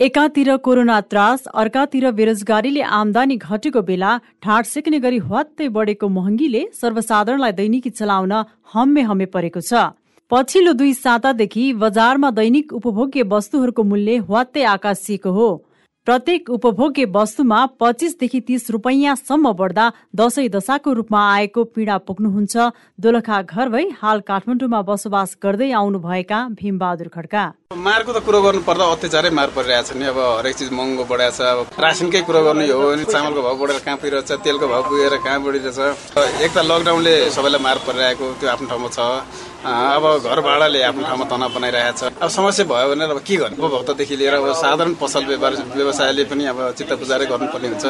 एकातिर कोरोना त्रास अर्कातिर बेरोजगारीले आमदानी घटेको बेला ठाड सिक्ने गरी हवात्तै बढेको महँगीले सर्वसाधारणलाई दैनिकी चलाउन हम्मे हम्मे परेको छ। पछिल्लो दुई सातादेखि बजारमा दैनिक उपभोग्य वस्तुहरूको मूल्य हवात्तै आकाशिएको हो। प्रत्येक उपभोग्य वस्तुमा पच्चिसदेखि तीस रुपैयाँसम्म बढ्दा दसैँ दशाको रूपमा आएको पीडा पुग्नुहुन्छ। दोलखा घर भई हाल काठमाडौँमा बसोबास गर्दै आउनुभएका भीमबहादुर खड्का। मारको त कुरो गर्नु पर्दा अत्याचारै मार परिरहेको छ नि। अब हरेक चिज महँगो बढाएको छ। अब रासनकै कुरो गर्नु हो भने चामलको भाउ बढेर कहाँ पुगिरहेछ तेलको भाउ पुगेर कहाँ बढिरहेछ एक त लकडाउनले सबैलाई मार परिरहेको त्यो आफ्नो ठाउँमा छ। अब घर भाडाले आफ्नो ठाउँमा तनाव बनाइरहेको छ अब समस्या भयो भने अब के गर्ने? उपभोक्तादेखि लिएर अब साधारण पसल व्यापार व्यवसायले पनि अब चित्त पुजारै गर्नुपर्ने हुन्छ।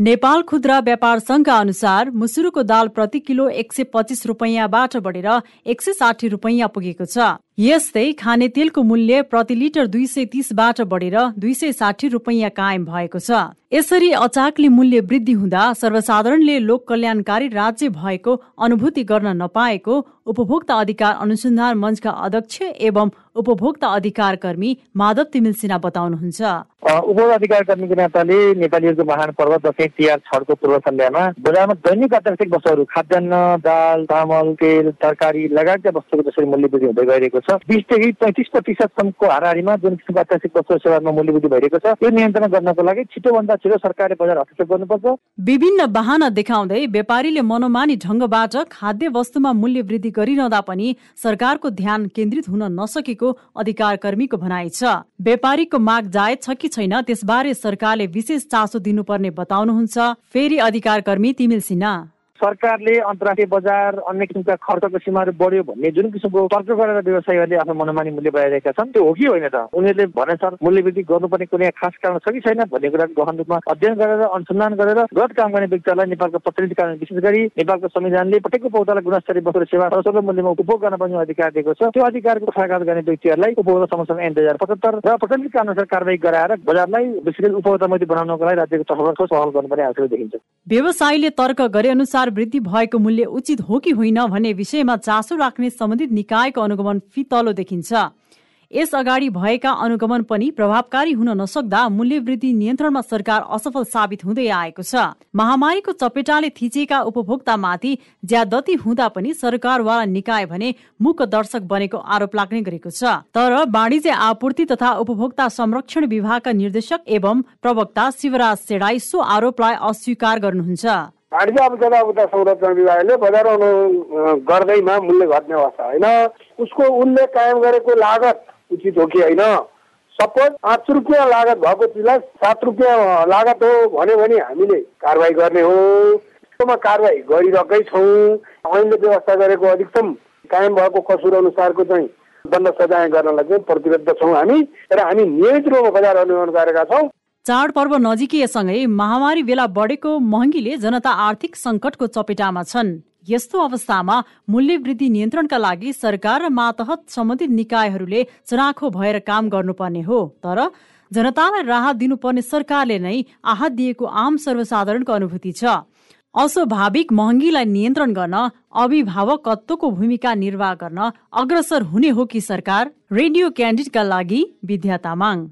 नेपाल खुद्रा व्यापार संघका अनुसार मुसुरुको दाल प्रति किलो एक सय पच्चिस रुपैयाँबाट बढेर एक सय साठी रुपैयाँ पुगेको छ। यस्तै खाने तेलको मूल्य प्रति लिटर दुई सय तीसबाट बढेर दुई सय साठी रुपैयाँ कायम भएको छ। यसरी अचाकले मूल्य वृद्धि हुँदा सर्वसाधारणले लोक कल्याणकारी राज्य भएको अनुभूति गर्न नपाएको उपभोक्ता अधिकार अनुसन्धान मञ्चका अध्यक्ष एवं उपभोक्ता अधिकार कर्मी माधव तिमिल सिन्हा बताउनुहुन्छ। उपभोक्ता अधिकार कर्मीको नाताले नेपालीहरूको महान पर्व दसैँ तिहार छठको पूर्व सन्ध्यामा बजारमा दैनिक अत्यावश्यक वस्तुहरू खाद्यान्न दाल चामल तेल तरकारी लगायतका वस्तुको जसरी मूल्य वृद्धि हुँदै गइरहेको छ। बिसदेखि पैँतिस प्रतिशतसम्मको हाराहारीमा जुन किसिमको अत्यावश्यक वस्तु सेवामा मूल्य वृद्धि भइरहेको छ यो नियन्त्रण गर्नको लागि छिटोभन्दा छिटो सरकारले बजार हस्तक्षेप गर्नुपर्छ। विभिन्न वाहना देखाउँदै व्यापारीले मनोमानी ढङ्गबाट खाद्य वस्तुमा मूल्य वृद्धि गरिरहँदा पनि सरकारको ध्यान केन्द्रित हुन नसकेको अधिकार कर्मीको भनाइ छ। व्यापारीको माग जायज छ कि छैन त्यसबारे सरकारले विशेष चासो दिनुपर्ने बताउनुहुन्छ। फेरि अधिकार कर्मी तिमिल सिन्हा। सरकारले अन्तर्राष्ट्रिय बजार अन्य किसिमका खर्चको सीमाहरू बढ्यो भन्ने जुन किसिमको तर्क गरेर व्यवसायीहरूले आफ्नो मनोमानी मूल्य बढाइरहेका छन् त्यो हो कि होइन त? उनीहरूले भने सर मूल्य वृद्धि गर्नुपर्ने कुनै खास कारण छ कि छैन भन्ने कुरा गहन रूपमा अध्ययन गरेर अनुसन्धान गरेर गलत काम गर्ने व्यक्तिहरूलाई नेपालको प्रतिनिधि कानुन विशेष गरी नेपालको संविधानले प्रत्येक उपभोक्तालाई गुणस्तरीय वस्तु सेवा सर्वसर्व मूल्यमा उपभोग गर्न पनि अधिकार दिएको छ। त्यो अधिकारको पक्षाघात गर्ने व्यक्तिहरूलाई उपभोक्ता संरक्षण ऐन दुई हजार पचहत्तर र प्रतिनिधि अनुसार कारवाही गराएर बजारलाई विशेष गरी उपभोक्ता मैत्री बनाउनको लागि राज्यको तर्फबाट पहल गर्नुपर्ने आवश्यक देखिन्छ। व्यवसायीले तर्क गरे अनुसार वृद्धि भएको मूल्य उचित हो कि होइन भन्ने विषयमा चासो राख्ने सम्बन्धित निकायको अनुगमन फितलो देखिन्छ। यस अगाडि भएका अनुगमन पनि प्रभावकारी हुन नसक्दा मूल्य वृद्धि नियन्त्रणमा सरकार असफल साबित हुँदै आएको छ। महामारीको चपेटाले थिचेका उपभोक्तामाथि ज्यादती हुँदा पनि सरकारवाला निकाय भने मुख दर्शक बनेको आरोप लाग्ने गरेको छ। तर वाणिज्य आपूर्ति तथा उपभोक्ता संरक्षण विभागका निर्देशक एवं प्रवक्ता शिवराज सेडाई सो आरोपलाई अस्वीकार गर्नुहुन्छ। वाणिज्य अब संरक्षण विभागले बजारमा गर्दैमा मूल्य घट्ने अवस्था होइन। उसको उनले कायम गरेको लागत उचित हो कि होइन? सपोज पाँच रुपियाँ लागत भएको चिजलाई सात रुपियाँ लागत हो भन्यो भने हामीले कारवाही गर्ने हो। त्यसमा कारवाही गरिरहेकै छौँ। ऐनले व्यवस्था गरेको अधिकतम कायम भएको कसुर अनुसारको चाहिँ दण्ड सजाय गर्नलाई चाहिँ प्रतिबद्ध छौँ हामी। र हामी नियमित रूपमा बजार अनुगमन गरेका छौँ। चाडपर्व नजिकिएसँगै महामारी बेला बढेको महँगीले जनता आर्थिक संकटको चपेटामा छन्। यस्तो अवस्थामा मूल्य वृद्धि नियन्त्रणका लागि सरकार र मातहत सम्बन्धित निकायहरूले चनाखो भएर काम गर्नुपर्ने हो। तर जनतालाई राहत दिनुपर्ने सरकारले नै आहत दिएको आम सर्वसाधारणको अनुभूति छ। अस्वाभाविक महँगीलाई नियन्त्रण गर्न अभिभावकत्वको भूमिका निर्वाह गर्न अग्रसर हुने हो कि सरकार? रेडियो क्यान्डिडका लागि विद्या तामाङ।